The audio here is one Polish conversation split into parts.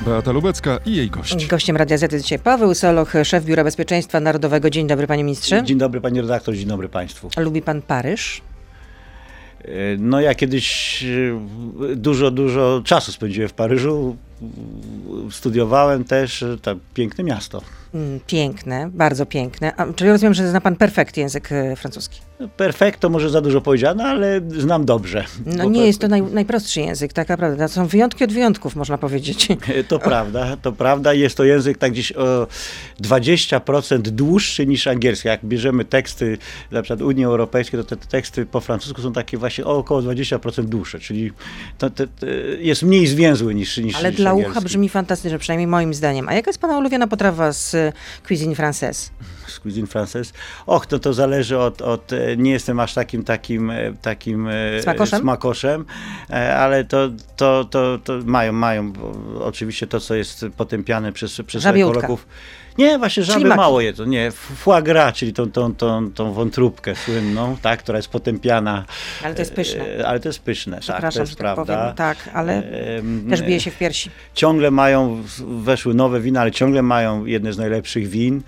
Beata Lubecka i jej gość. Gościem Radia Z dzisiaj Paweł Soloch, szef Biura Bezpieczeństwa Narodowego. Dzień dobry panie ministrze. Dzień dobry pani redaktor, dzień dobry państwu. Lubi pan Paryż? No ja kiedyś e, dużo, dużo czasu spędziłem w Paryżu. Studiowałem też, to piękne miasto. Mm, Piękne, bardzo piękne. A, czyli rozumiem, że zna pan perfekt język e, francuski. Perfekto może za dużo powiedziane, ale znam dobrze. No nie jest to naj, najprostszy język, tak naprawdę. To są wyjątki od wyjątków, można powiedzieć. To prawda, to prawda. Jest to język tak gdzieś o 20% dłuższy niż angielski. Jak bierzemy teksty na przykład Unii Europejskiej, to te teksty po francusku są takie właśnie o około 20% dłuższe, czyli to, to, to jest mniej zwięzły niż, niż Ale niż dla ucha brzmi fantastycznie, przynajmniej moim zdaniem. A jaka jest pana ulubiona potrawa z cuisine française? z cuisine française. Och, to to zależy od, od e, nie jestem aż takim takim e, takim e, Smakoszem? smakoszem, ale to, to, to, to mają, mają oczywiście to, co jest potępiane przez, przez ekologów. Nie, właśnie żaby mało jedzą. Nie, foie gras, czyli tą, tą, tą, tą wątróbkę słynną, tak, która jest potępiana. Ale to jest pyszne. E, Ale to jest pyszne, tak, to jest że tak prawda. powiem. Tak, ale też bije się w piersi. Ciągle mają, weszły nowe wina, ale ciągle mają jedne z najlepszych win.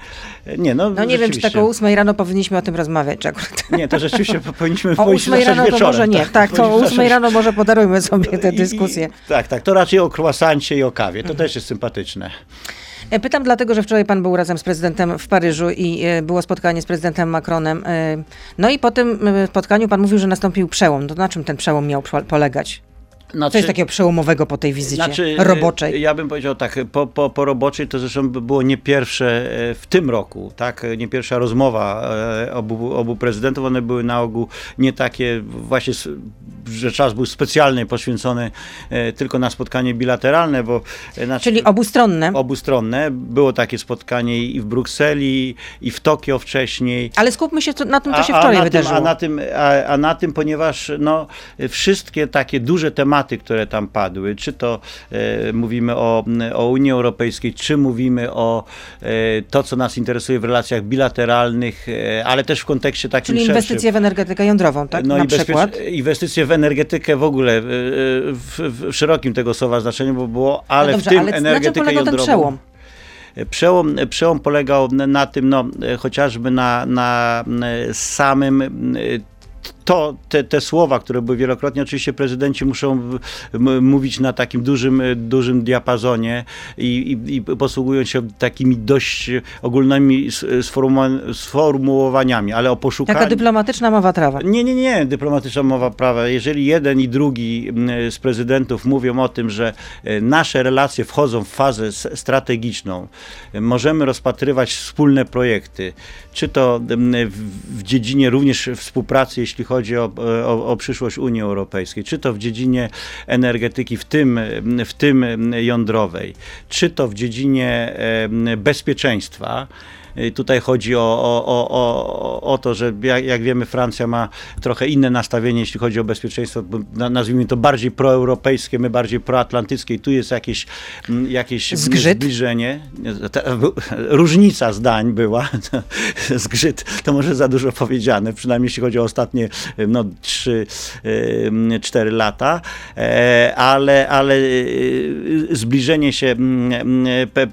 E, Nie, no, No nie wiem, czy tak o ósmej rano powinniśmy o tym rozmawiać, akurat... Nie, to rzeczywiście po- powinniśmy O powinniśmy ósmej zacząć rano to wieczorem, może nie. Tak, to o powinniśmy ósmej zacząć- rano może podarujmy sobie tę I- i- dyskusję. Tak, tak, to raczej o croissancie i o kawie, Mhm. to też jest sympatyczne. E, Pytam dlatego, że wczoraj pan był razem z prezydentem w Paryżu i e, było spotkanie z prezydentem Macronem. E, No i po tym spotkaniu pan mówił, że nastąpił przełom. To na czym ten przełom miał po- polegać? Znaczy, Co jest takiego przełomowego po tej wizycie znaczy, roboczej? Ja bym powiedział tak, po, po, po roboczej to zresztą by było nie pierwsze e, w tym roku, tak, nie pierwsza rozmowa e, obu, obu prezydentów, one były na ogół nie takie właśnie, że czas był specjalny, poświęcony e, tylko na spotkanie bilateralne, bo znaczy, Czyli obustronne. obustronne. Było takie spotkanie i w Brukseli, i w Tokio wcześniej. Ale skupmy się na tym, co się a, wczoraj na wydarzyło. Tym, a, na tym, a, a na tym, ponieważ no, wszystkie takie duże tematy, które tam padły, czy to e, mówimy o, o Unii Europejskiej, czy mówimy o e, to, co nas interesuje w relacjach bilateralnych, e, ale też w kontekście takim Czyli szerszym. inwestycje w energetykę jądrową, tak? No na przykład. inwestycje w energetykę w ogóle, e, w, w szerokim tego słowa znaczeniu, bo było, ale no dobrze, w tym ale na czym energetykę polegał ten jądrową. przełom? Przełom, przełom polegał na- tym, no, chociażby na, na samym e, to, te, te słowa, które były wielokrotnie, oczywiście prezydenci muszą mówić na takim dużym, e, dużym diapazonie i, i, i posługują się takimi dość ogólnymi sformuła- sformułowaniami, ale o poszukaniu... Taka dyplomatyczna mowa trawa. Nie, nie, nie, dyplomatyczna mowa prawa. Jeżeli jeden i drugi z prezydentów mówią o tym, że e, nasze relacje wchodzą w fazę strategiczną, e, możemy rozpatrywać wspólne projekty, czy to w, w dziedzinie również współpracy, jeśli chodzi o, o, o przyszłość Unii Europejskiej, czy to w dziedzinie energetyki, w tym, w tym jądrowej, czy to w dziedzinie bezpieczeństwa. Y, Tutaj chodzi o, o, o, o, to, że jak, wiemy, Francja ma trochę inne nastawienie, jeśli chodzi o bezpieczeństwo, nazwijmy to bardziej proeuropejskie, my bardziej proatlantyckie i tu jest jakieś, mm, jakieś Zgrzyt? zbliżenie. Różnica zdań była. Zgrzyt to może za dużo powiedziane, przynajmniej jeśli chodzi o ostatnie no, 3-4 lata, E, ale, ale e, zbliżenie się mm, pe,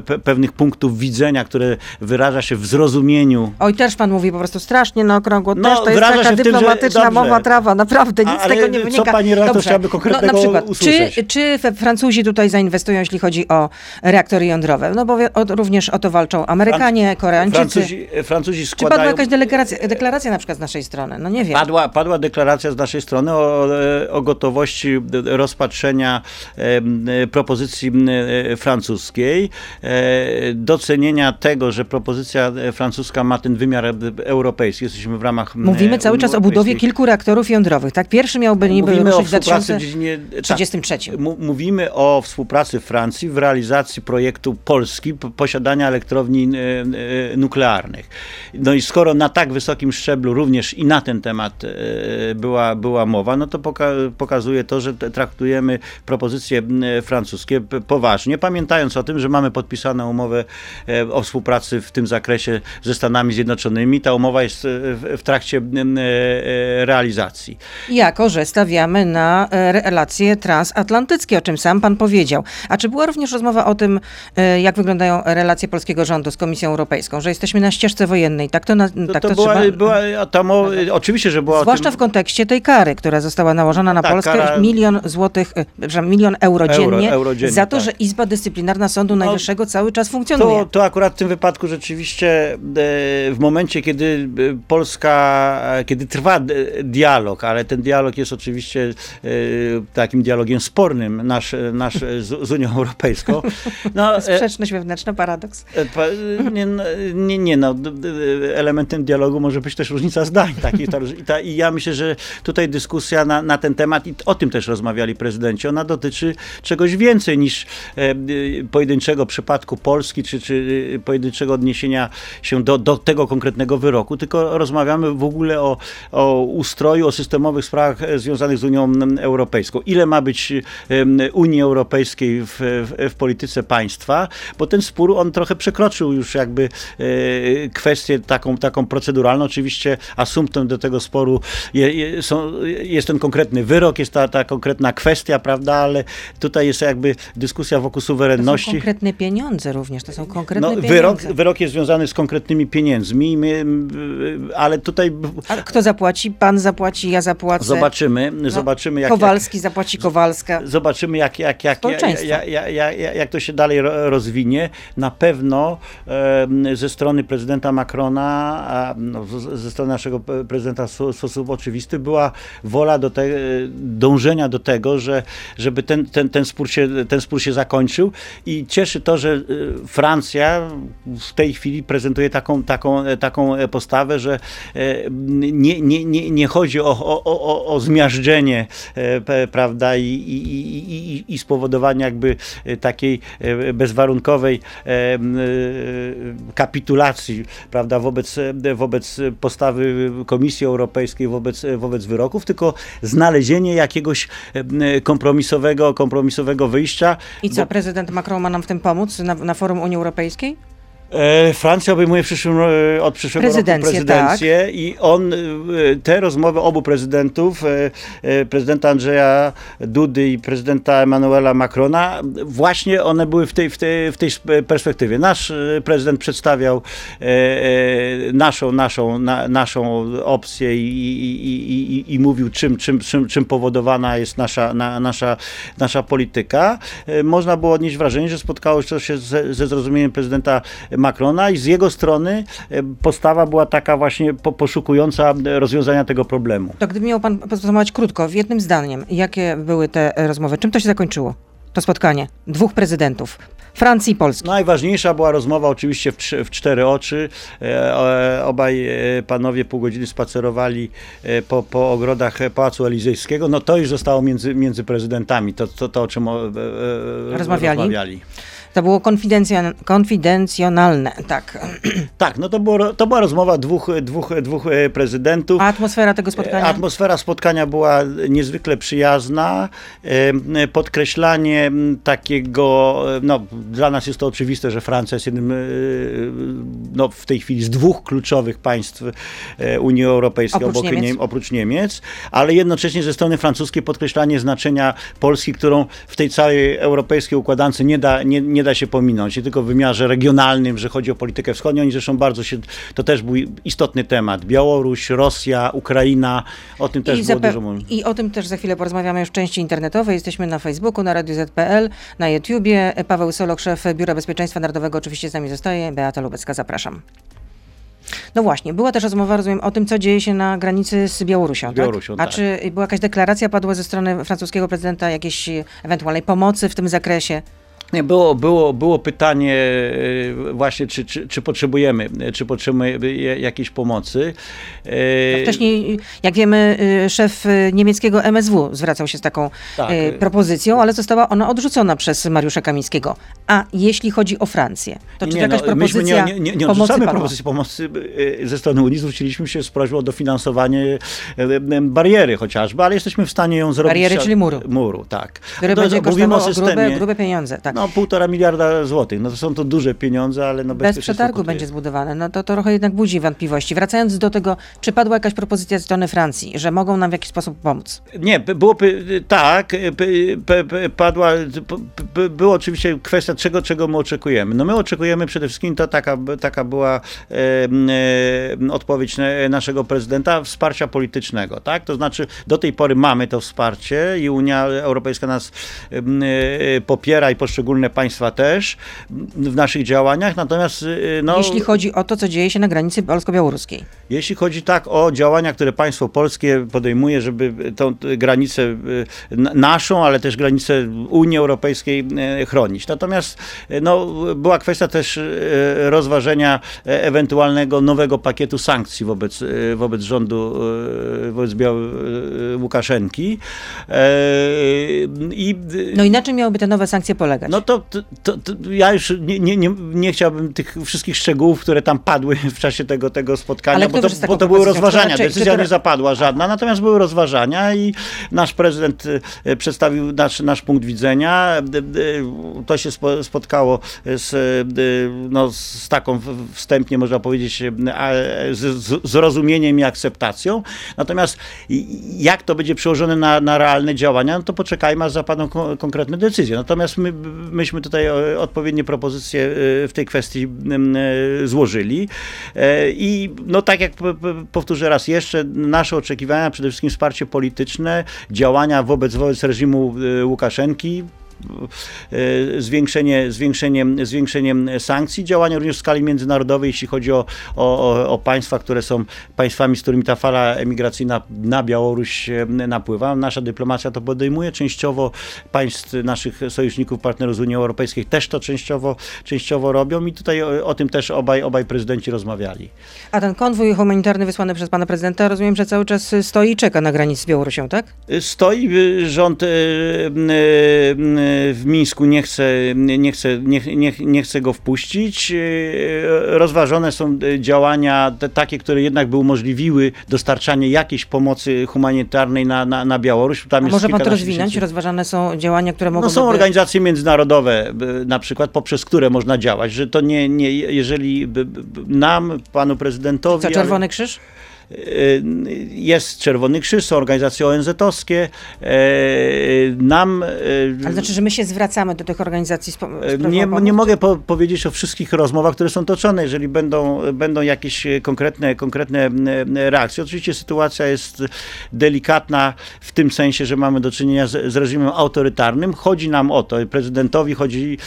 pewnych punktów widzenia, które wyraża się w zrozumieniu. Oj, też pan mówi po prostu strasznie na okrągło. No, też to jest taka tym, że- dyplomatyczna dobrze. mowa trawa. Naprawdę, nic A- z tego nie co wynika. pani redaktor chciałaby konkretnego no, na przykład, usłyszeć? Czy, czy Francuzi tutaj zainwestują, jeśli chodzi o reaktory jądrowe? No bo o, również o to walczą Amerykanie, Koreańczycy. Francuzi, Francuzi Czy padła składają... jakaś deklaracja, deklaracja na przykład z naszej strony? No nie wiem. Padła, padła deklaracja z naszej strony o, o gotowości rozpatrzenia e, propozycji e, francuskiej, e, docenienia tego, że propozycja e, francuska ma ten wymiar e, europejski. Jesteśmy w ramach m, Mówimy cały czas o budowie kilku reaktorów jądrowych, tak? Pierwszy miałby niby Mówimy ruszyć w współpracy w dziedzinie... tak. 2033. Mu- Mówimy o współpracy Francji w realizacji projektu Polski posiadania elektrowni e, e, nuklearnych. No i skoro na tak wysokim szczeblu również i na ten temat e, była, była mowa, no to poka- pokazuje to, że traktujemy propozycje francuskie poważnie, pamiętając o tym, że mamy podpisaną umowę e, o współpracy w tym zakresie ze Stanami Zjednoczonymi. Ta umowa jest w, w trakcie realizacji. Jako, że stawiamy na relacje transatlantyckie, o czym sam pan powiedział. A czy była również rozmowa o tym, jak wyglądają relacje polskiego rządu z Komisją Europejską, że jesteśmy na ścieżce wojennej? Tak to, na, to, tak to, to była, trzeba... była tam, oczywiście, że była Zwłaszcza tym... w kontekście tej kary, która została nałożona na tak, Polskę, kara... milion złotych, przepraszam, milion euro dziennie, euro, euro dziennie za to, tak. że Izba Dyscyplinarna Sądu No, Najwyższego cały czas funkcjonuje. To, to akurat w tym wypadku rzeczywiście e, w momencie, kiedy e, Polska, e, kiedy trwa dialog, ale ten dialog jest oczywiście takim dialogiem spornym nasz, nasz z, z Unią Europejską. No, Sprzeczność wewnętrzna, paradoks. Nie, nie, nie, no, elementem dialogu może być też różnica zdań. Tak? I, ta, I ja myślę, że tutaj dyskusja na, na ten temat, i o tym też rozmawiali prezydenci, ona dotyczy czegoś więcej niż pojedynczego przypadku Polski, czy, czy pojedynczego odniesienia się do, do tego konkretnego wyroku, tylko rozmawiamy w ogóle o, o ustroju, o systemowych sprawach związanych z Unią Europejską. Ile ma być Unii Europejskiej w, w, w polityce państwa, bo ten spór, on trochę przekroczył już jakby e, kwestię taką, taką proceduralną. Oczywiście asumptem do tego sporu je, je, są, jest ten konkretny wyrok, jest ta, ta konkretna kwestia, prawda, ale tutaj jest jakby dyskusja wokół suwerenności. To są konkretne pieniądze również, to są konkretne no, pieniądze. Wyrok, wyrok jest związany z konkretnymi pieniędzmi, my, ale tutaj... A kto zapłaci? Pan zapłaci, ja zapłacę. Zobaczymy, no, zobaczymy jak... Kowalski jak, zapłaci Kowalska. Zobaczymy jak, jak, jak, jak, jak, jak, to się dalej rozwinie. Na pewno ze strony prezydenta Macrona, no, ze strony naszego prezydenta w sposób oczywisty była wola do te, dążenia do tego, że, żeby ten, ten, ten, spór się, ten spór się zakończył i cieszy to, że y, Francja w tej chwili prezentuje taką, taką, taką postawę, że e, nie, nie, nie, nie chodzi o, o, o, o zmiażdżenie e, prawda, i, i, i, i spowodowanie jakby takiej e, bezwarunkowej kapitulacji prawda, wobec, wobec postawy Komisji Europejskiej, wobec, wobec wyroków, tylko znalezienie jakiegoś kompromisowego, kompromisowego wyjścia. I co, bo... prezydent Macron ma nam w tym pomóc na, na forum Unii Europejskiej? E, Francja obejmuje przyszłym, e, od przyszłego prezydencję, roku prezydencję tak. i on, e, te rozmowy obu prezydentów, prezydenta Andrzeja Dudy i prezydenta Emmanuela Macrona, właśnie one były w tej, w tej, w tej perspektywie. Nasz prezydent przedstawiał naszą, naszą, na, naszą opcję i, i, i, i, mówił, czym, czym, czym, czym powodowana jest nasza, na, nasza, nasza polityka. Można było odnieść wrażenie, że spotkało się ze, ze zrozumieniem prezydenta Macrona i z jego strony e, postawa była taka właśnie poszukująca rozwiązania tego problemu. To gdyby miał pan podsumować krótko, w jednym zdaniem, jakie były te rozmowy? Czym to się zakończyło? To spotkanie dwóch prezydentów. Francji i Polski. Najważniejsza była rozmowa oczywiście w, w cztery oczy. E, obaj e, panowie pół godziny spacerowali e, po, po ogrodach Pałacu Elizejskiego. No to już zostało między, między prezydentami, to, to, to o czym rozmawiali. rozmawiali. To było konfidencjonalne, tak. Tak, no to, było, to była rozmowa dwóch, dwóch, dwóch e, prezydentów. A atmosfera tego spotkania? Atmosfera spotkania była niezwykle przyjazna. Podkreślanie takiego, no dla nas jest to oczywiste, że Francja jest jednym, e, no w tej chwili z dwóch kluczowych państw e, Unii Europejskiej, oprócz, obok Niemiec. oprócz Niemiec, ale jednocześnie ze strony francuskiej podkreślanie znaczenia Polski, którą w tej całej europejskiej układance nie da, nie, nie nie da się pominąć, nie tylko w wymiarze regionalnym, że chodzi o politykę wschodnią, oni zresztą bardzo się, to też był istotny temat. Białoruś, Rosja, Ukraina, o tym też I było dużo mówione. I o tym też za chwilę porozmawiamy już w części internetowej. Jesteśmy na Facebooku, na Radio ZPL, na YouTubie. Paweł Solok, szef Biura Bezpieczeństwa Narodowego oczywiście z nami zostaje. Beata Lubecka, zapraszam. No właśnie, była też rozmowa, rozumiem, o tym, co dzieje się na granicy z Białorusią. Z Białorusią tak? A tak. czy była jakaś deklaracja padła ze strony francuskiego prezydenta, jakiejś ewentualnej pomocy w tym zakresie? Nie, było, było, było pytanie e, właśnie, czy, czy, czy potrzebujemy, czy potrzebujemy jakiejś pomocy. E, wcześniej, jak wiemy, e, szef niemieckiego MSW zwracał się z taką tak. propozycją, ale została ona odrzucona przez Mariusza Kamińskiego. A jeśli chodzi o Francję, to czy nie, jakaś no, propozycja nie, nie, nie odrzucamy propozycji pomocy ze strony Unii, zwróciliśmy się z prośbą o dofinansowanie bariery chociażby, ale jesteśmy w stanie ją zrobić. Bariery, czyli muru. Muru, tak. Który no, będzie kosztował grube, grube pieniądze. Tak. No, No półtora miliarda złotych. No to są to duże pieniądze, ale no Bez przetargu będzie zbudowane. No to, to trochę jednak budzi wątpliwości. Wracając do tego, czy padła jakaś propozycja ze strony Francji, że mogą nam w jakiś sposób pomóc? Nie, byłoby tak, padła, była oczywiście kwestia czego, czego my oczekujemy. No my oczekujemy przede wszystkim, to taka, taka była e, e, odpowiedź naszego prezydenta, wsparcia politycznego, tak? To znaczy do tej pory mamy to wsparcie i Unia Europejska nas e, popiera i poszczególne państwa też w naszych działaniach, natomiast no, Jeśli chodzi o to, co dzieje się na granicy polsko-białoruskiej. Jeśli chodzi tak o działania, które państwo polskie podejmuje, żeby tą granicę naszą, ale też granicę Unii Europejskiej chronić. Natomiast no, była kwestia też rozważenia ewentualnego nowego pakietu sankcji wobec, wobec rządu, wobec Biał Łukaszenki. I, no i na czym miałyby te nowe sankcje polegać? No to, to, to ja już nie, nie, nie, nie, chciałbym tych wszystkich szczegółów, które tam padły w czasie tego, tego spotkania, bo to, bo to były rozważania. Decyzja nie zapadła żadna, natomiast były rozważania i nasz prezydent e, przedstawił nasz, nasz punkt widzenia. To się spotkało z, no, z taką wstępnie, można powiedzieć, z zrozumieniem i akceptacją. Natomiast jak to będzie przełożone na, na realne działania, no to poczekajmy, aż zapadną konkretne decyzje. Natomiast my, myśmy tutaj e, odpowiednie propozycje e, w tej kwestii złożyli. I no tak jak powtórzę raz jeszcze, nasze oczekiwania, przede wszystkim wsparcie polityczne, działania wobec, wobec reżimu e, Łukaszenki, E, zwiększenie, zwiększenie, zwiększenie sankcji, działania również w skali międzynarodowej, jeśli chodzi o, o, o państwa, które są państwami, z którymi ta fala emigracyjna na Białoruś e, napływa. Nasza dyplomacja to podejmuje, częściowo państw naszych sojuszników, partnerów z Unii Europejskiej też to częściowo, częściowo robią i tutaj o, o tym też obaj, obaj prezydenci rozmawiali. A ten konwój humanitarny wysłany przez pana prezydenta, rozumiem, że cały czas stoi i czeka na granicy z Białorusią, tak? Stoi, rząd w Mińsku nie chce, nie chce, nie, nie, nie chce go wpuścić. E, rozważone są działania te, takie, które jednak by umożliwiły dostarczanie jakiejś pomocy humanitarnej na, na, na Białoruś. Tam może pan to rozwinąć? Tysięcy. Rozważane są działania, które mogą... No są organizacje międzynarodowe, na przykład poprzez które można działać, że to nie, nie jeżeli nam, panu prezydentowi... Co, Czerwony Krzyż? Y, jest Czerwony Krzyż, są organizacje ONZ-owskie. Y, nam... Y, Ale znaczy, że my się zwracamy do tych organizacji nie, nie mogę po powiedzieć o wszystkich rozmowach, które są toczone, jeżeli będą, będą jakieś konkretne, konkretne reakcje. Oczywiście sytuacja jest delikatna w tym sensie, że mamy do czynienia z, z reżimem autorytarnym. Chodzi nam o to, prezydentowi chodzi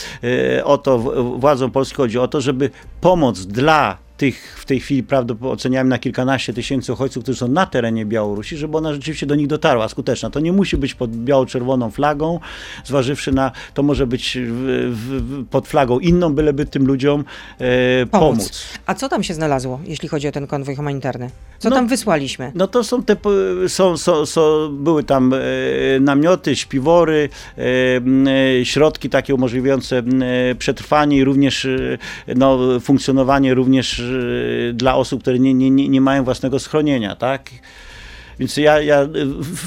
o to, władzom Polski chodzi o to, żeby pomoc dla tych w tej chwili prawdopodobnie oceniamy na kilkanaście tysięcy uchodźców, którzy są na terenie Białorusi, żeby ona rzeczywiście do nich dotarła skuteczna. To nie musi być pod biało-czerwoną flagą, zważywszy na, to może być w, w, pod flagą inną, byleby tym ludziom e, pomóc. pomóc. A co tam się znalazło, jeśli chodzi o ten konwój humanitarny? Co no, tam wysłaliśmy? No to są te, są, są, są, były tam e, namioty, śpiwory, e, e, środki takie umożliwiające e, przetrwanie i również e, no, funkcjonowanie również dla osób, które nie, nie, nie mają własnego schronienia, tak? Więc ja, ja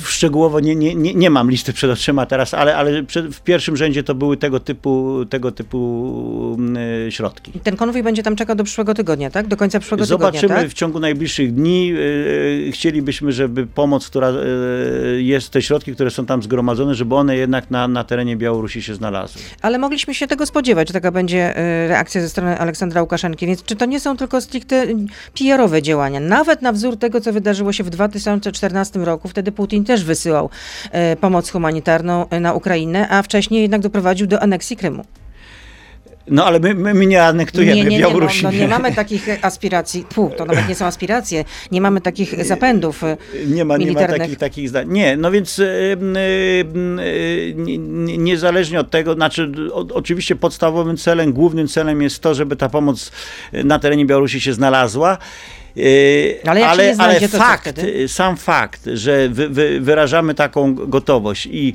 szczegółowo nie, nie, nie, nie mam listy przed oczyma teraz, ale, ale w pierwszym rzędzie to były tego typu, tego typu mm, środki. Ten konwój będzie tam czekał do przyszłego tygodnia, tak? Do końca przyszłego Zobaczymy tygodnia, tak? w ciągu najbliższych dni. Y, chcielibyśmy, żeby pomoc, która y, jest, te środki, które są tam zgromadzone, żeby one jednak na, na terenie Białorusi się znalazły. Ale mogliśmy się tego spodziewać, że taka będzie y, reakcja ze strony Aleksandra Łukaszenki, więc czy to nie są tylko stricte PR-owe działania? Nawet na wzór tego, co wydarzyło się w 2014 2014 roku. Wtedy Putin też wysyłał e, pomoc humanitarną e, na Ukrainę, a wcześniej jednak doprowadził do aneksji Krymu. No ale my, my, my nie anektujemy nie, nie, Białorusi. Nie, no, no, nie mamy takich aspiracji, Puh, to nawet nie są aspiracje, nie mamy takich zapędów e, Nie ma, nie ma takich, takich zdań. Nie, no więc niezależnie od tego, znaczy o, oczywiście podstawowym celem, głównym celem jest to, żeby ta pomoc na terenie Białorusi się znalazła. Yy, ale, ale, ale fakt, sam fakt, że wy, wy, wyrażamy taką gotowość i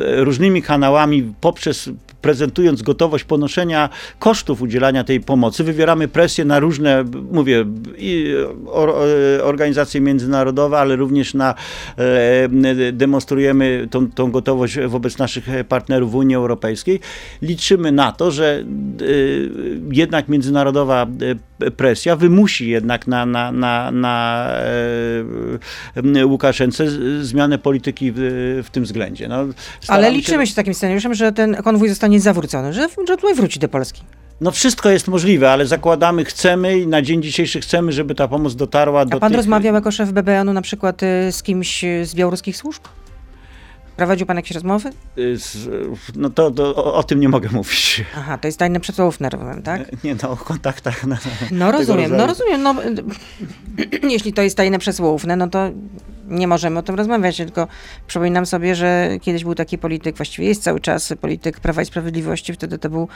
różnymi kanałami poprzez prezentując gotowość ponoszenia kosztów udzielania tej pomocy, wywieramy presję na różne, mówię, organizacje międzynarodowe, ale również na, demonstrujemy tą, tą gotowość wobec naszych partnerów w Unii Europejskiej. Liczymy na to, że jednak międzynarodowa presja wymusi jednak na, na, na, na e, Łukaszence zmianę polityki w, w tym względzie. No, Ale liczymy się z takim scenariuszem, że ten konwój zostanie zawrócony, że, że tutaj wróci do Polski. No wszystko jest możliwe, ale zakładamy, chcemy i na dzień dzisiejszy chcemy, żeby ta pomoc dotarła do A pan tych... rozmawiał jako szef BBN-u na przykład y, z kimś z białoruskich służb? Prowadził pan jakieś rozmowy? Y, no to, to o, o, tym nie mogę mówić. Aha, to jest tajne przesłowne, rozumiem, tak? Nie, no o kontaktach. Na, no rozumiem, no rozumiem. No, jeśli to jest tajne przesłowne, no to nie możemy o tym rozmawiać, tylko przypominam sobie, że kiedyś był taki polityk, właściwie jest cały czas polityk Prawa i Sprawiedliwości, wtedy to był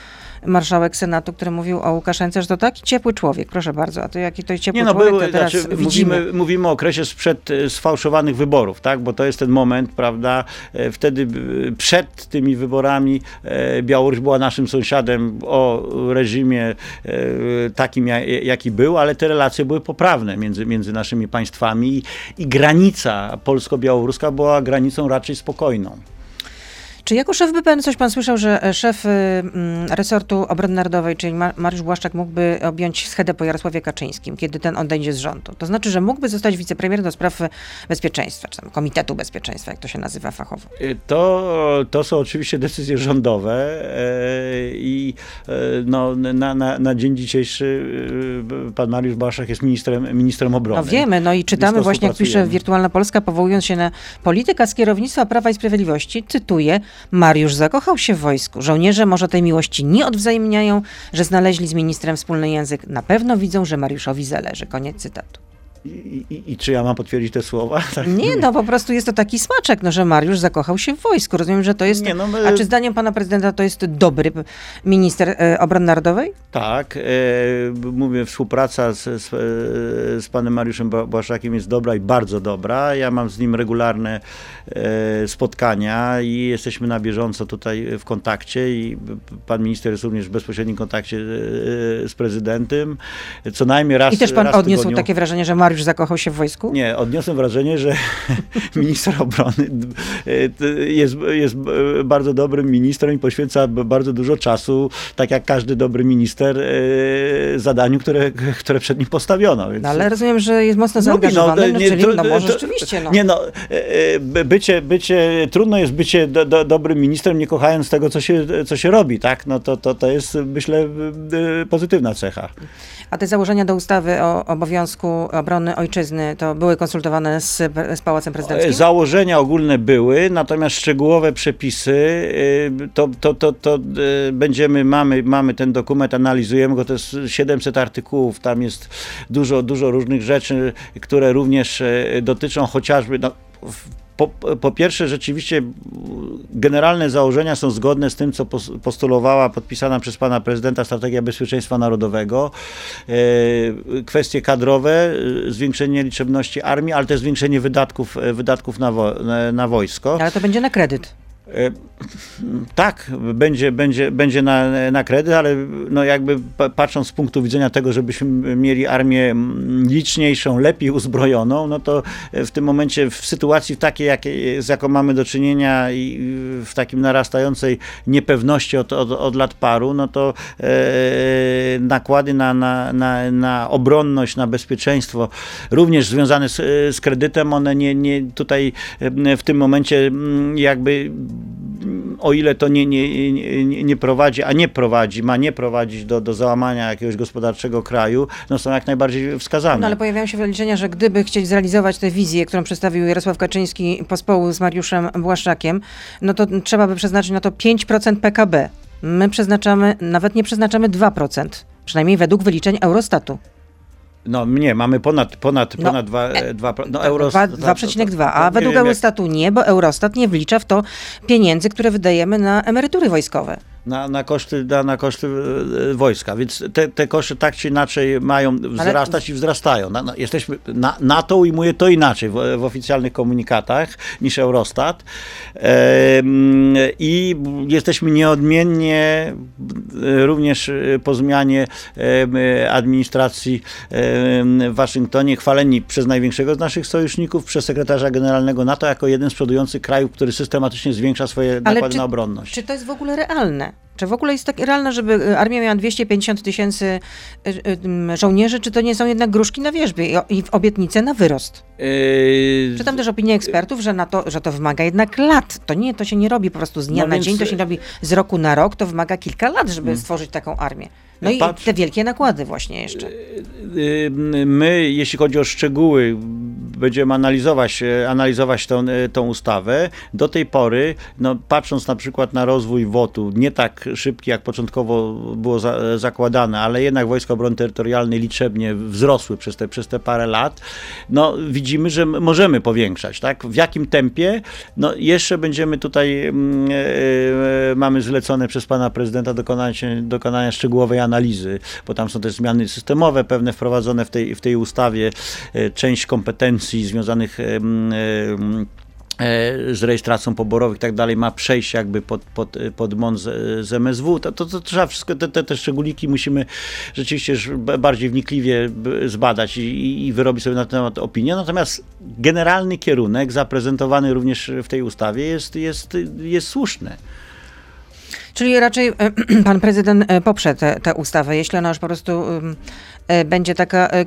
marszałek Senatu, który mówił o Łukaszence, że to taki ciepły człowiek, proszę bardzo, a to jaki to ciepły nie, no, człowiek, to teraz znaczy, widzimy. Mówimy, mówimy o okresie sprzed e, sfałszowanych wyborów, tak, bo to jest ten moment, prawda, e, wtedy przed tymi wyborami e, Białoruś była naszym sąsiadem o reżimie takim, jaki był, ale te relacje były poprawne między, między naszymi państwami i, i granice granica polsko-białoruska była granicą raczej spokojną. Czy jako szef BPN coś pan słyszał, że e, szef y, mm, resortu obrony narodowej, czyli Mariusz Błaszczak mógłby objąć schedę po Jarosławie Kaczyńskim, kiedy ten odejdzie z rządu? To znaczy, że mógłby zostać wicepremierem do spraw bezpieczeństwa, czy tam Komitetu Bezpieczeństwa, jak to się nazywa fachowo? Y, to, to są oczywiście decyzje rządowe e, i e, no, na, na, na dzień dzisiejszy pan Mariusz Błaszczak jest ministrem, ministrem obrony. No wiemy, no i czytamy właśnie, jak pisze Wirtualna Polska, powołując się na polityka z kierownictwa Prawa i Sprawiedliwości, cytuję, Mariusz zakochał się w wojsku. Żołnierze może tej miłości nie odwzajemniają, że znaleźli z ministrem wspólny język. Na pewno widzą, że Mariuszowi zależy. Koniec cytatu. I, i, I, czy ja mam potwierdzić te słowa? Tak. Nie, no po prostu jest to taki smaczek, no, że Mariusz zakochał się w wojsku. Rozumiem, że to jest... Nie, no, my... A czy zdaniem pana prezydenta to jest dobry minister e, obrony narodowej? Tak. E, mówię, współpraca z, z, z, panem Mariuszem Błaszakiem jest dobra i bardzo dobra. Ja mam z nim regularne e, spotkania i jesteśmy na bieżąco tutaj w kontakcie i pan minister jest również w bezpośrednim kontakcie e, z prezydentem. Co najmniej raz I też pan raz odniósł takie wrażenie, że Mariusz zakochał się w wojsku? Nie, odniosłem wrażenie, że minister obrony e, jest, jest bardzo dobrym ministrem i poświęca bardzo dużo czasu, tak jak każdy dobry minister, e, zadaniu, które, które przed nim postawiono. Więc... No, ale rozumiem, że jest mocno zaangażowany, no, no, nie, czyli no może rzeczywiście. No. Nie no, e, bycie, bycie, trudno jest bycie do, do, dobrym ministrem, nie kochając tego, co się, co się robi, tak? No to, to, to jest, myślę, pozytywna cecha. A te założenia do ustawy o obowiązku obrony ojczyzny to były konsultowane z, z Pałacem Prezydenckim? Założenia ogólne były, natomiast szczegółowe przepisy y, to, to, to, to y, będziemy, mamy, mamy ten dokument, analizujemy go, to jest 700 artykułów, tam jest dużo, dużo różnych rzeczy, które również y, dotyczą chociażby no, po, po, pierwsze, rzeczywiście generalne założenia są zgodne z tym, co postulowała podpisana przez pana prezydenta strategia bezpieczeństwa narodowego. E, kwestie kadrowe, e, zwiększenie liczebności armii, ale też zwiększenie wydatków, e, wydatków na, wo, na wojsko. Ale to będzie na kredyt. Tak, będzie, będzie, będzie na, na kredyt, ale no jakby patrząc z punktu widzenia tego, żebyśmy mieli armię liczniejszą, lepiej uzbrojoną, no to w tym momencie w sytuacji takiej, jak, z jaką mamy do czynienia i w takim narastającej niepewności od, od, od lat paru, no to e, nakłady na, na, na, na obronność, na bezpieczeństwo, również związane z, z kredytem, one nie, nie tutaj w tym momencie jakby o ile to nie, nie, nie, nie, prowadzi, a nie prowadzi, ma nie prowadzić do, do załamania jakiegoś gospodarczego kraju, no są jak najbardziej wskazane. No ale pojawiają się wyliczenia, że gdyby chcieć zrealizować tę wizję, którą przedstawił Jarosław Kaczyński pospołu z Mariuszem Błaszczakiem, no to trzeba by przeznaczyć na to 5% PKB. My przeznaczamy, nawet nie przeznaczamy 2%, przynajmniej według wyliczeń Eurostatu. No nie, mamy ponad, ponad, no, ponad 2, 2, e, no, euro, 2,2, a według Eurostatu nie, bo Eurostat nie wlicza w to pieniędzy, które wydajemy na emerytury wojskowe. Na, na, koszty, na, na koszty e, wojska. Więc te, te koszty tak czy inaczej mają wzrastać Ale... i wzrastają. Na, jesteśmy, na, NATO ujmuje to inaczej w, w oficjalnych komunikatach niż Eurostat. E, I jesteśmy nieodmiennie również po zmianie administracji w Waszyngtonie chwaleni przez największego z naszych sojuszników, przez sekretarza generalnego NATO jako jeden z przodujących krajów, który systematycznie zwiększa swoje nakłady czy, na obronność. Czy to jest w ogóle realne? Czy w ogóle jest tak realne, żeby y, armia miała 250 tysięcy y, y, żołnierzy, czy to nie są jednak gruszki na wierzbie i obietnice na wyrost? Yy... Czytam też opinię ekspertów, że, na to, że to wymaga jednak lat. To nie, to się nie robi po prostu z dnia no na więc... dzień, to się robi z roku na rok, to wymaga kilka lat, żeby hmm. stworzyć taką armię. No i Patrz, te wielkie nakłady właśnie jeszcze. My, jeśli chodzi o szczegóły, będziemy analizować, analizować tą, tą ustawę. Do tej pory, no, patrząc na przykład na rozwój WOT-u, nie tak szybki, jak początkowo było za, zakładane, ale jednak Wojska Obrony Terytorialnej liczebnie wzrosły przez te, przez te parę lat, no widzimy, że możemy powiększać, tak? W jakim tempie? No jeszcze będziemy tutaj, yy, mamy zlecone przez pana prezydenta dokonanie, dokonania szczegółowej analizy, bo tam są też zmiany systemowe pewne wprowadzone w tej, w tej ustawie, yy, część kompetencji związanych yy, E, z rejestracją poborową i tak dalej ma przejść jakby pod, pod, pod MON z, z MSW, to, to, to, trzeba wszystko, te, te, te szczególiki musimy rzeczywiście bardziej wnikliwie zbadać i, i wyrobić sobie na ten temat opinię. Natomiast generalny kierunek zaprezentowany również w tej ustawie jest, jest, jest słuszny. Czyli raczej pan prezydent e, poprze tę ustawę, jeśli ona już po prostu E, będzie taka e,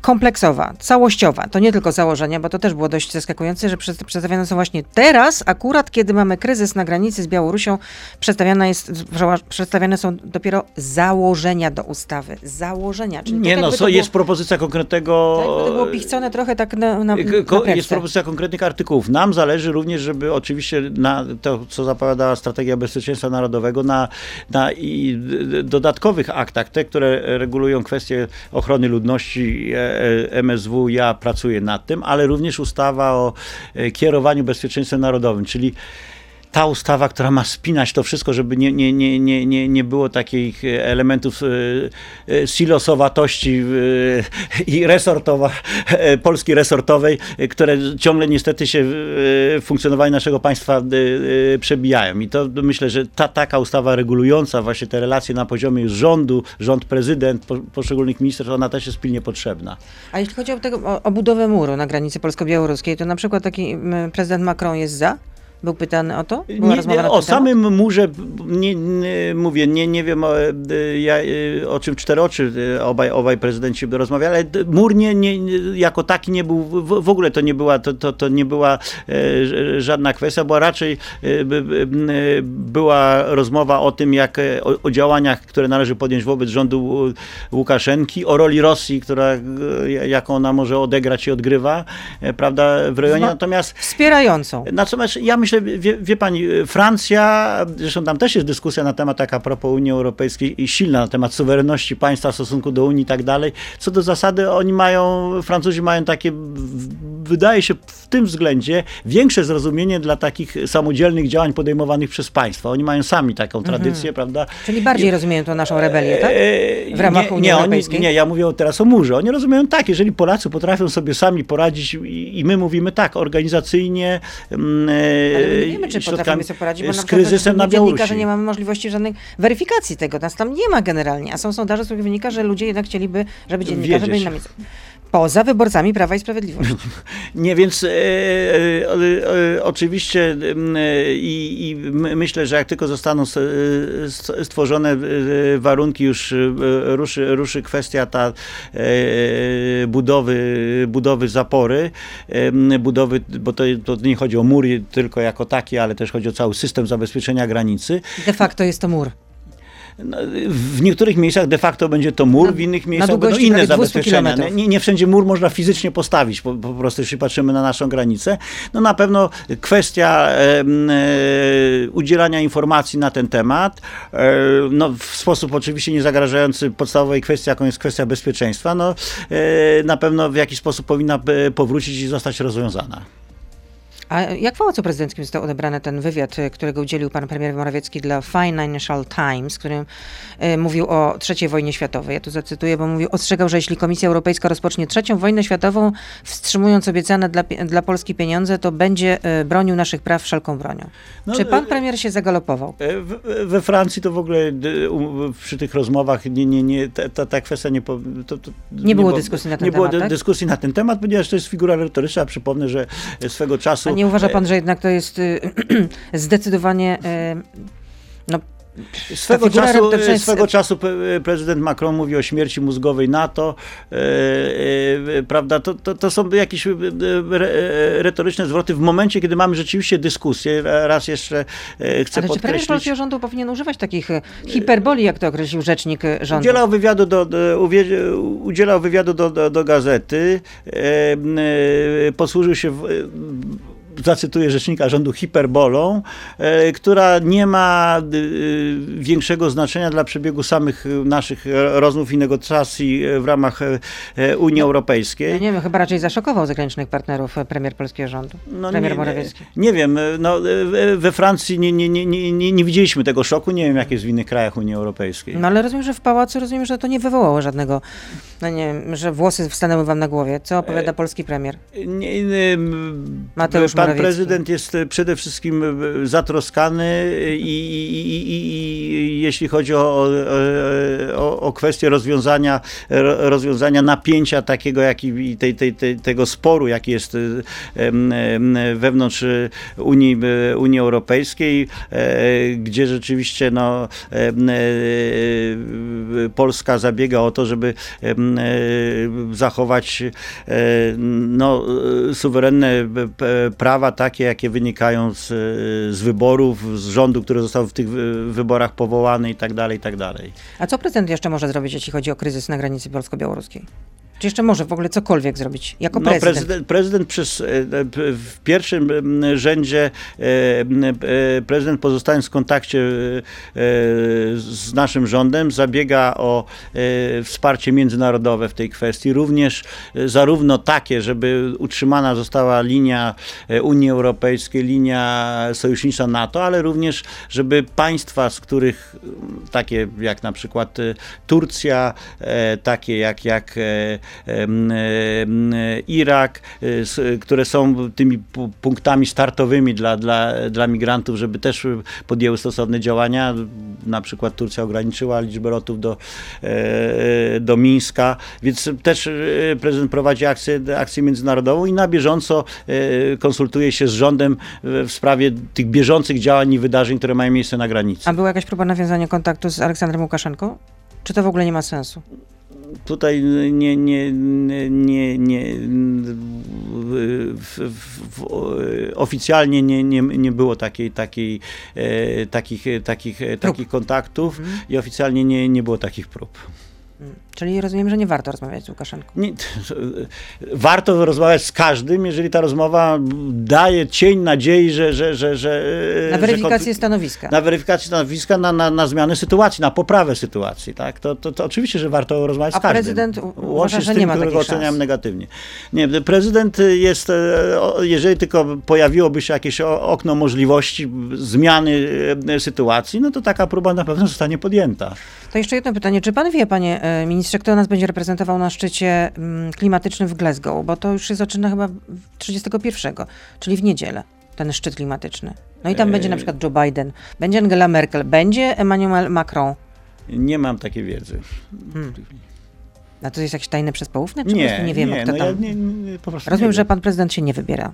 kompleksowa, całościowa. To nie tylko założenia, bo to też było dość zaskakujące, że przedstawiane są właśnie teraz, akurat kiedy mamy kryzys na granicy z Białorusią, przedstawiana jest, przedstawiane są dopiero założenia do ustawy. Założenia. Czyli nie, tak no, so, jest było, propozycja konkretnego... Tak, to było pichcone trochę tak na, na, na Jest propozycja konkretnych artykułów. Nam zależy również, żeby oczywiście na to, co zapowiadała Strategia Bezpieczeństwa Narodowego, na, na i dodatkowych aktach, te, które regulują kwestie ochrony ludności e, e, MSW, ja pracuję nad tym, ale również ustawa o e, kierowaniu bezpieczeństwem narodowym, czyli ta ustawa, która ma spinać to wszystko, żeby nie, nie, nie, nie, nie, nie było takich elementów silosowatości i resortowa, polskiej resortowej, które ciągle niestety się w funkcjonowaniu naszego państwa przebijają. I to myślę, że ta taka ustawa regulująca właśnie te relacje na poziomie rządu, rząd, prezydent, poszczególnych ministrów, ona też jest pilnie potrzebna. A jeśli chodzi o, tego, o, o budowę muru na granicy polsko-białoruskiej, to na przykład taki prezydent Macron jest za? Był pytany o to? Była nie, o samym murze nie, nie, mówię, nie, nie wiem o, e, ja, e, o czym cztery oczy e, obaj, obaj prezydenci rozmawiali, ale mur nie, nie, jako taki nie był, w, w ogóle to nie była, to, to, to nie była e, żadna kwestia, bo raczej e, była rozmowa o tym, jak o, o, działaniach, które należy podjąć wobec rządu Łukaszenki, o roli Rosji, która, jaką ona może odegrać i odgrywa, prawda, w rejonie. Natomiast wspierającą. Natomiast ja myślę, myślę, wie, wie, pani, Francja, zresztą tam też jest dyskusja na temat taka propos Unii Europejskiej i silna na temat suwerenności państwa w stosunku do Unii i tak dalej. Co do zasady, oni mają, Francuzi mają takie, wydaje się w tym względzie, większe zrozumienie dla takich samodzielnych działań podejmowanych przez państwa. Oni mają sami taką mhm. tradycję, prawda? Czyli bardziej I, rozumieją to naszą rebelię, tak? W ramach nie, Unii nie, Europejskiej? Oni, nie, ja mówię teraz o murze. Oni rozumieją tak, jeżeli Polacy potrafią sobie sami poradzić i, i my mówimy tak, organizacyjnie, mm, ale nie wiemy, czy potrafimy sobie poradzić, bo z na kryzysem na Białorusi. że nie mamy możliwości żadnej weryfikacji tego. Nas tam nie ma generalnie, a są sondaże, z których wynika, że ludzie jednak chcieliby, żeby dziennikarze byli na miejscu. Poza wyborcami Prawa i Sprawiedliwości. Nie, więc e, e, e, oczywiście i, myślę, że jak tylko zostaną stworzone warunki, już ruszy, ruszy kwestia ta budowy, budowy zapory, budowy, bo to, to nie chodzi o mury tylko jako takie, ale też chodzi o cały system zabezpieczenia granicy. De facto jest to mur. No, w niektórych miejscach de facto będzie to mur, w innych miejscach będą inne zabezpieczenia. Nie, nie, wszędzie mur można fizycznie postawić, po, po, prostu jeśli patrzymy na naszą granicę. No na pewno kwestia e, e, udzielania informacji na ten temat, e, no w sposób oczywiście nie zagrażający podstawowej kwestii, jaką jest kwestia bezpieczeństwa, no e, na pewno w jakiś sposób powinna e, powrócić i zostać rozwiązana. A jak w Pałacu Prezydenckim został odebrany ten wywiad, y, którego udzielił pan premier Morawiecki dla Financial Times, którym y, mówił o III wojnie światowej. Ja tu zacytuję, bo mówił, ostrzegał, że jeśli Komisja Europejska rozpocznie trzecią wojnę światową, wstrzymując obiecane dla, dla Polski pieniądze, to będzie y, bronił naszych praw wszelką bronią. No, Czy pan y, premier się zagalopował? E, w- We Francji to w ogóle przy tych rozmowach nie, nie, nie, ta, ta, ta kwestia nie, po- to, to Nie było dyskusji na ten nie temat, było dy- tak? dyskusji na ten temat, ponieważ to jest figura retoryczna. Przypomnę, że swego czasu. Nie uważa e, pan, że jednak to jest y, zdecydowanie y, no, Swego czasu, jest- swego czasu pe- prezydent Macron mówi o śmierci mózgowej NATO, e, e, prawda, to, to, to są jakieś e, re, e, retoryczne zwroty w momencie, kiedy mamy rzeczywiście dyskusję. Raz jeszcze e, chcę Ale czy premier podkreślić. polskiego rządu powinien używać takich hiperboli, jak to określił rzecznik rządu? Udzielał wywiadu do, udzielał wywiadu do, do, do gazety, e, e, posłużył się, w, e, zacytuję rzecznika rządu, hiperbolą, e, która nie ma e, większego znaczenia dla przebiegu samych naszych rozmów i negocjacji w ramach e, Unii Ja Europejskiej. nie wiem, chyba raczej zaszokował zagranicznych partnerów e, premier polskiego rządu, No premier nie, Morawiecki. Nie wiem, no, e, we Francji nie, nie, nie, nie, nie, nie widzieliśmy tego szoku, nie wiem jak jest w innych krajach Unii Europejskiej. No ale rozumiem, że w pałacu rozumiem, że to nie wywołało żadnego, no nie wiem, że włosy wstanęły wam na głowie. Co opowiada polski premier? Nie, nie, Mateusz pan Morawiecki. prezydent jest e, przede wszystkim e, zatroskany i, i, i, i, jeśli chodzi o, o, o, o kwestię rozwiązania, ro- rozwiązania napięcia takiego, jaki, i tej, tej, tej, tego sporu, jaki jest e, wewnątrz e, Unii, e, Unii Europejskiej, e, gdzie rzeczywiście no, e, Polska zabiega o to, żeby e, zachować e, no, e, suwerenne p- prawa takie, jakie wynikają z, z wyborów, z rządu, który został w tych wy- wyborach powołany i tak dalej, i tak dalej. A co prezydent jeszcze może zrobić, jeśli chodzi o kryzys na granicy polsko-białoruskiej? Czy jeszcze może w ogóle cokolwiek zrobić jako No, prezydent? prezydent, prezydent przez, e, e, w pierwszym rzędzie e, prezydent pozostając w kontakcie z naszym rządem zabiega o wsparcie międzynarodowe w tej kwestii, również zarówno takie, żeby utrzymana została linia Unii Europejskiej, linia sojusznicza NATO, ale również, żeby państwa, z których takie jak na przykład Turcja, takie jak, jak Irak, e, które są tymi pu- punktami startowymi dla, dla, dla migrantów, żeby też podjęły stosowne działania. Na przykład Turcja ograniczyła liczbę lotów do, e, do Mińska, więc też e, prezydent prowadzi akcję, akcję międzynarodową i na bieżąco e, konsultuje się z rządem w sprawie tych bieżących działań i wydarzeń, które mają miejsce na granicy. A była jakaś próba nawiązania kontaktu z Aleksandrem Łukaszenką? Czy to w ogóle nie ma sensu? Tutaj nie, nie, nie, nie, w, w, oficjalnie nie, nie, nie było takiej, takiej, e, takich, takich, takich kontaktów i oficjalnie nie, nie było takich prób. Czyli rozumiem, że nie warto rozmawiać z Łukaszenką. Nie, warto rozmawiać z każdym, jeżeli ta rozmowa daje cień nadziei, że. że, że, że Na że weryfikację konflikt- stanowiska. na weryfikację stanowiska, na, na, na zmianę sytuacji, na poprawę sytuacji, tak? To, to, to oczywiście, że warto rozmawiać A z każdym. prezydent u- uważa, że tym, nie ma którego oceniam szans. negatywnie. Nie, prezydent jest, e, jeżeli tylko pojawiłoby się jakieś okno możliwości zmiany e, sytuacji, no to taka próba na pewno zostanie podjęta. To jeszcze jedno pytanie. Czy pan wie, panie e, ministrze, kto nas będzie reprezentował na szczycie mm, klimatycznym w Glasgow? Bo to już się zaczyna chyba w- 31, czyli w niedzielę, ten szczyt klimatyczny. No i tam będzie na przykład Joe Biden, będzie Angela Merkel, będzie Emmanuel Macron. Nie mam takiej wiedzy. A to jest jakieś tajne przespołówne, czy po prostu nie wiemy, kto no tam... Ja nie, nie, Rozumiem, nie że pan prezydent się nie wybiera.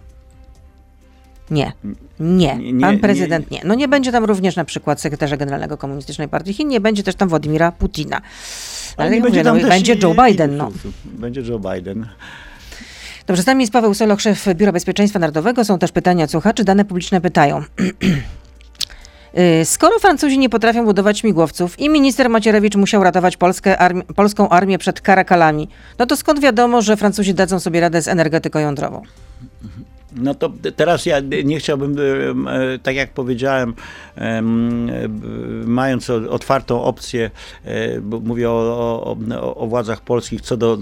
Nie. Nie. Nie, nie, Pan nie. prezydent nie. No nie będzie tam również na przykład sekretarza generalnego Komunistycznej Partii Chin, nie będzie też tam Władimira Putina. Ale, nie jak mówię, no, będzie Joe Biden. No. Będzie Joe Biden. Dobrze, z nami jest Paweł Soloch, szef Biura Bezpieczeństwa Narodowego. Są też pytania od słuchaczy. Dane publiczne pytają. Y, Skoro Francuzi nie potrafią budować śmigłowców i minister Macierewicz musiał ratować armi- polską armię przed karakalami, no to skąd wiadomo, że Francuzi dadzą sobie radę z energetyką jądrową? No to teraz ja nie chciałbym, e, tak jak powiedziałem, em, e, mając otwartą opcję, e, mówię o, o, o, władzach polskich co do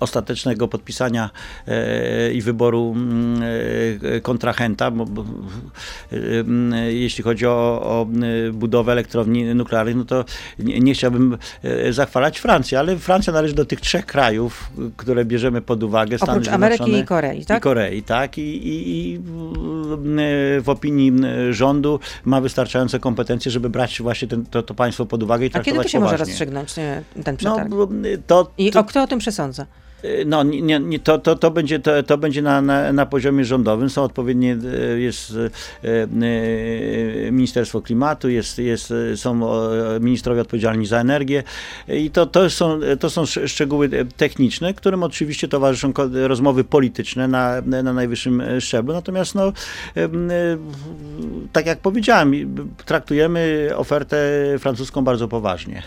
ostatecznego podpisania e, i wyboru mm, e, kontrahenta, bo, bo jeśli chodzi o, o, budowę elektrowni nuklearnej, no to nie, nie, chciałbym zachwalać Francji, ale Francja należy do tych trzech krajów, które bierzemy pod uwagę. Stany Oprócz Ameryki i Korei, tak? I Korei, tak. I, i, I, w opinii rządu ma wystarczające kompetencje, żeby brać właśnie ten, to, to państwo pod uwagę i A kiedy to się poważnie. może rozstrzygnąć ten przetarg? No, to, I to, o kto o tym przesądza? Y, no, nie, nie, to, to, to będzie, to, to będzie na, na, na poziomie rządowym. Są odpowiednie, y, jest y, Ministerstwo Klimatu, jest, jest, są ministrowie odpowiedzialni za energię i to, to, są, to są szczegóły techniczne, którym oczywiście towarzyszą rozmowy polityczne na, na najwyższym szczeblu. Natomiast no, tak jak powiedziałem, traktujemy ofertę francuską bardzo poważnie.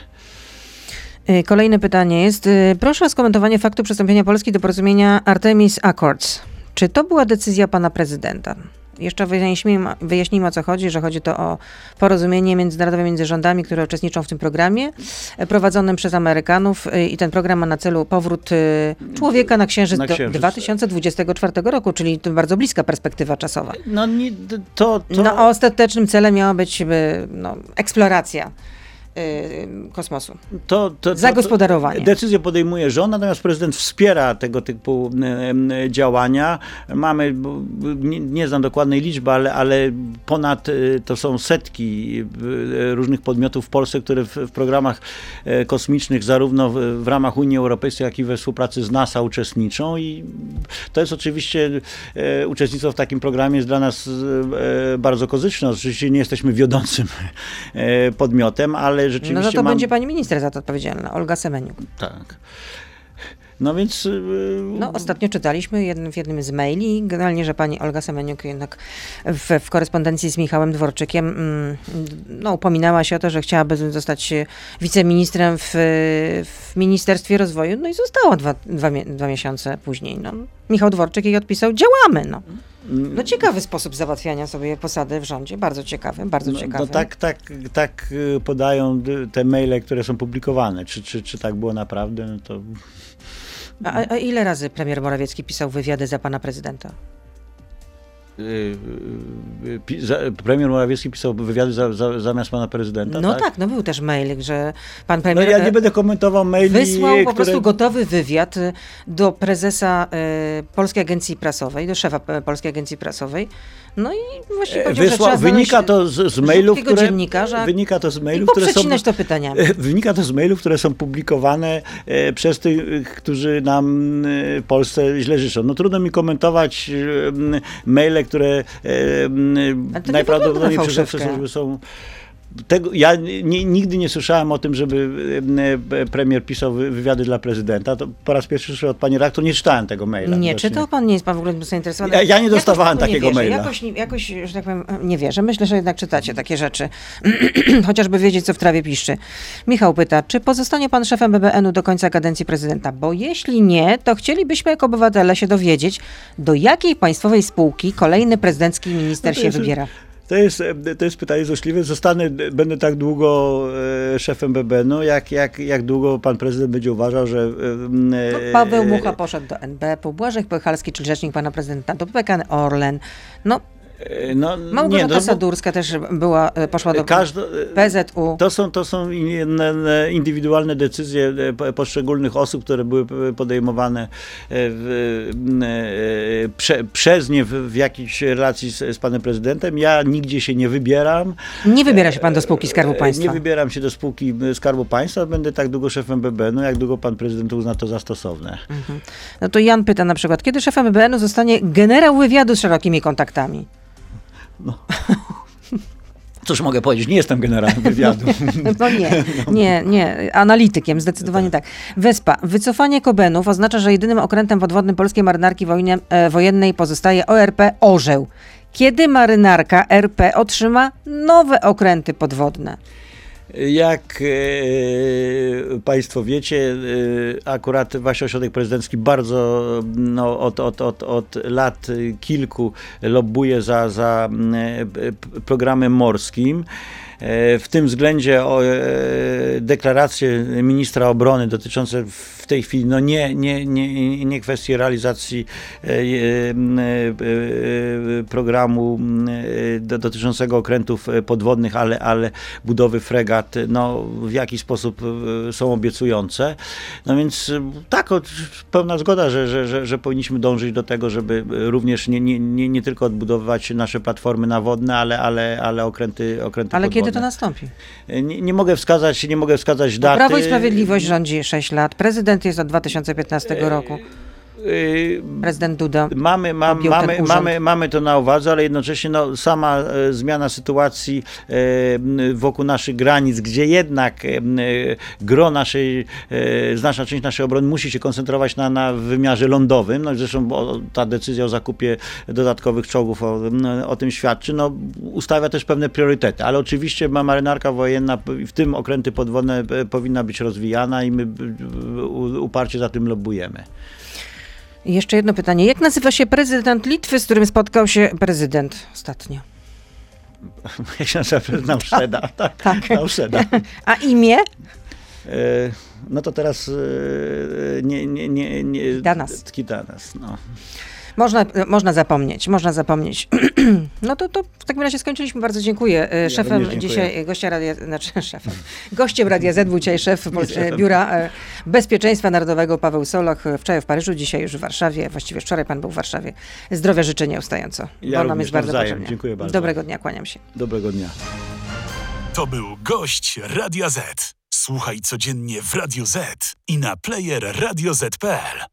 Y, kolejne pytanie jest. Y, proszę o skomentowanie faktu przystąpienia Polski do porozumienia Artemis Accords. Czy to była decyzja pana prezydenta? Jeszcze wyjaśnijmy, wyjaśnijmy o co chodzi, że chodzi to o porozumienie międzynarodowe między rządami, które uczestniczą w tym programie, e, prowadzonym przez Amerykanów y, i ten program ma na celu powrót człowieka na Księżyc, na księżyc. do 2024 roku, czyli to bardzo bliska perspektywa czasowa. No, nie, to, to... no ostatecznym celem miała być no, eksploracja kosmosu. To, to, Zagospodarowanie. Decyzję podejmuje rząd, natomiast prezydent wspiera tego typu y, działania. Mamy, nie, nie znam dokładnej liczby, ale, ale ponad y, to są setki różnych podmiotów w Polsce, które w, w programach kosmicznych zarówno w, w, ramach Unii Europejskiej, jak i we współpracy z NASA uczestniczą i to jest oczywiście uczestnictwo w takim programie jest dla nas bardzo korzystne. Oczywiście nie jesteśmy wiodącym podmiotem, ale rzeczywiście. No, no to mam... będzie pani minister za to odpowiedzialna, Olga Semeniuk. Tak. No więc. Y, no, ostatnio czytaliśmy jednym, w jednym z maili, generalnie, że pani Olga Semeniuk jednak w, w korespondencji z Michałem Dworczykiem mm, no, upominała się o to, że chciałaby zostać wiceministrem w, w Ministerstwie Rozwoju, no i została dwa, dwa, dwa miesiące później. No. Michał Dworczyk jej odpisał: działamy. No. No ciekawy sposób załatwiania sobie posady w rządzie, bardzo ciekawy, bardzo no, ciekawy. No tak, tak, tak y, podają te maile, które są publikowane. Czy, czy, czy tak było naprawdę, no to... A, a ile razy premier Morawiecki pisał wywiady za pana prezydenta? Y, y, premier Morawiecki pisał wywiady za, za, zamiast pana prezydenta. No tak? tak? no był też mail, że pan premier. No ja nie będę komentował maili. Wysłał po które... prostu gotowy wywiad do prezesa y, Polskiej Agencji Prasowej, do szefa Polskiej Agencji Prasowej. No i właśnie powiedział, Wysła, że wynika to z, z mailów, które dziennikarza wynika to z mailów, które są to pytaniami. Wynika to z mailów, które są publikowane e, przez tych, którzy nam e, Polsce źle życzą. No trudno mi komentować maile, które e, najprawdopodobniej przez są tego, ja nie, nigdy nie słyszałem o tym, żeby e, premier pisał wywiady dla prezydenta. To po raz pierwszy słyszę od pani rektor, nie czytałem tego maila. Nie czytał pan, nie jest pan w ogóle zainteresowany. Ja, ja nie dostawałem takiego maila. Jakoś, jakoś, że tak powiem, nie wierzę. Myślę, że jednak czytacie takie rzeczy. Chociażby wiedzieć, co w trawie piszczy. Michał pyta, czy pozostanie pan szefem BBN-u do końca kadencji prezydenta? Bo jeśli nie, to chcielibyśmy jako obywatele się dowiedzieć, do jakiej państwowej spółki kolejny prezydencki minister no się jest, wybiera. To jest, to jest pytanie złośliwe. Zostanę, będę tak długo e, szefem BBN-u, jak, jak, jak długo pan prezydent będzie uważał, że... E, no, Paweł Mucha poszedł do NBP, Błażek Pochalski, czyli rzecznik pana prezydenta, do PKN Orlen. No, E, no, Małgorzata nie, no, Sadurska też była, e, poszła do każdo, PZU. To są, to są indywidualne decyzje e, poszczególnych osób, które były podejmowane w, prze, przez nie w, w jakiejś relacji z, z, panem prezydentem. Ja nigdzie się nie wybieram. Nie wybiera się pan do spółki Skarbu Państwa? Nie wybieram się do spółki Skarbu Państwa. Będę tak długo szefem BBN-u, jak długo pan prezydent uzna to za stosowne. Mhm. No to Jan pyta na przykład, kiedy szefem BBN-u zostanie generał wywiadu z szerokimi kontaktami? No. Cóż mogę powiedzieć, nie jestem generałem wywiadu. No nie, nie, nie, analitykiem, zdecydowanie tak. Wyspa. Wycofanie Kobenów oznacza, że jedynym okrętem podwodnym polskiej marynarki wojnie, e, wojennej pozostaje ORP Orzeł. Kiedy marynarka RP otrzyma nowe okręty podwodne? Jak e, Państwo wiecie, e, akurat właśnie ośrodek prezydencki bardzo no, od, od, od, od lat kilku lobbuje za, za e, programem morskim. w tym względzie deklaracje ministra obrony dotyczące w tej chwili no nie, nie, nie, nie kwestii realizacji programu dotyczącego okrętów podwodnych, ale, ale budowy fregat, no w jaki sposób są obiecujące. No więc tak, pełna zgoda, że, że, że, że powinniśmy dążyć do tego, żeby również nie, nie, nie, nie tylko odbudowywać nasze platformy nawodne, ale, ale, ale okręty, okręty Ale podwodne. kiedy to nastąpi? Nie, nie mogę wskazać, nie mogę wskazać daty. Prawo i Sprawiedliwość rządzi 6 lat. Prezydent jest od 2015 roku. Yy, Prezydent Duda. Mamy, ma, mamy, mamy, mamy to na uwadze, ale jednocześnie no, sama e, zmiana sytuacji e, wokół naszych granic, gdzie jednak e, gro naszej, znaczna część naszej obrony musi się koncentrować na, na wymiarze lądowym. No, zresztą ta decyzja o zakupie dodatkowych czołgów o, o tym świadczy. No, ustawia też pewne priorytety, ale oczywiście ma marynarka wojenna, w tym okręty podwodne, powinna być rozwijana i my uparcie za tym lobbujemy. I jeszcze jedno pytanie. Jak nazywa się prezydent Litwy, z którym spotkał się prezydent ostatnio? Nazywa? Nauszeda. Tak, Tak. Nauszeda. A imię? E, No to teraz e, nie, nie, nie, nie. Danas. Kitanas, no. Można, można zapomnieć, można zapomnieć. No to, to w takim razie skończyliśmy. Bardzo dziękuję. E, Szefem również dziękuję. dzisiaj gościa radia, znaczy szefem. Gościem Radia Z był dzisiaj szef e, Biura e, Bezpieczeństwa Narodowego Paweł Soloch. e, Wczoraj w Paryżu, dzisiaj już w Warszawie. Właściwie wczoraj pan był w Warszawie. Zdrowia życzę nieustająco. Ja bo nam jest bardzo nawzajem. potrzebnie. Dziękuję bardzo. Dobrego dnia, kłaniam się. Dobrego dnia. To był gość Radia Z. Słuchaj codziennie w Radio Z i na player radioz.pl.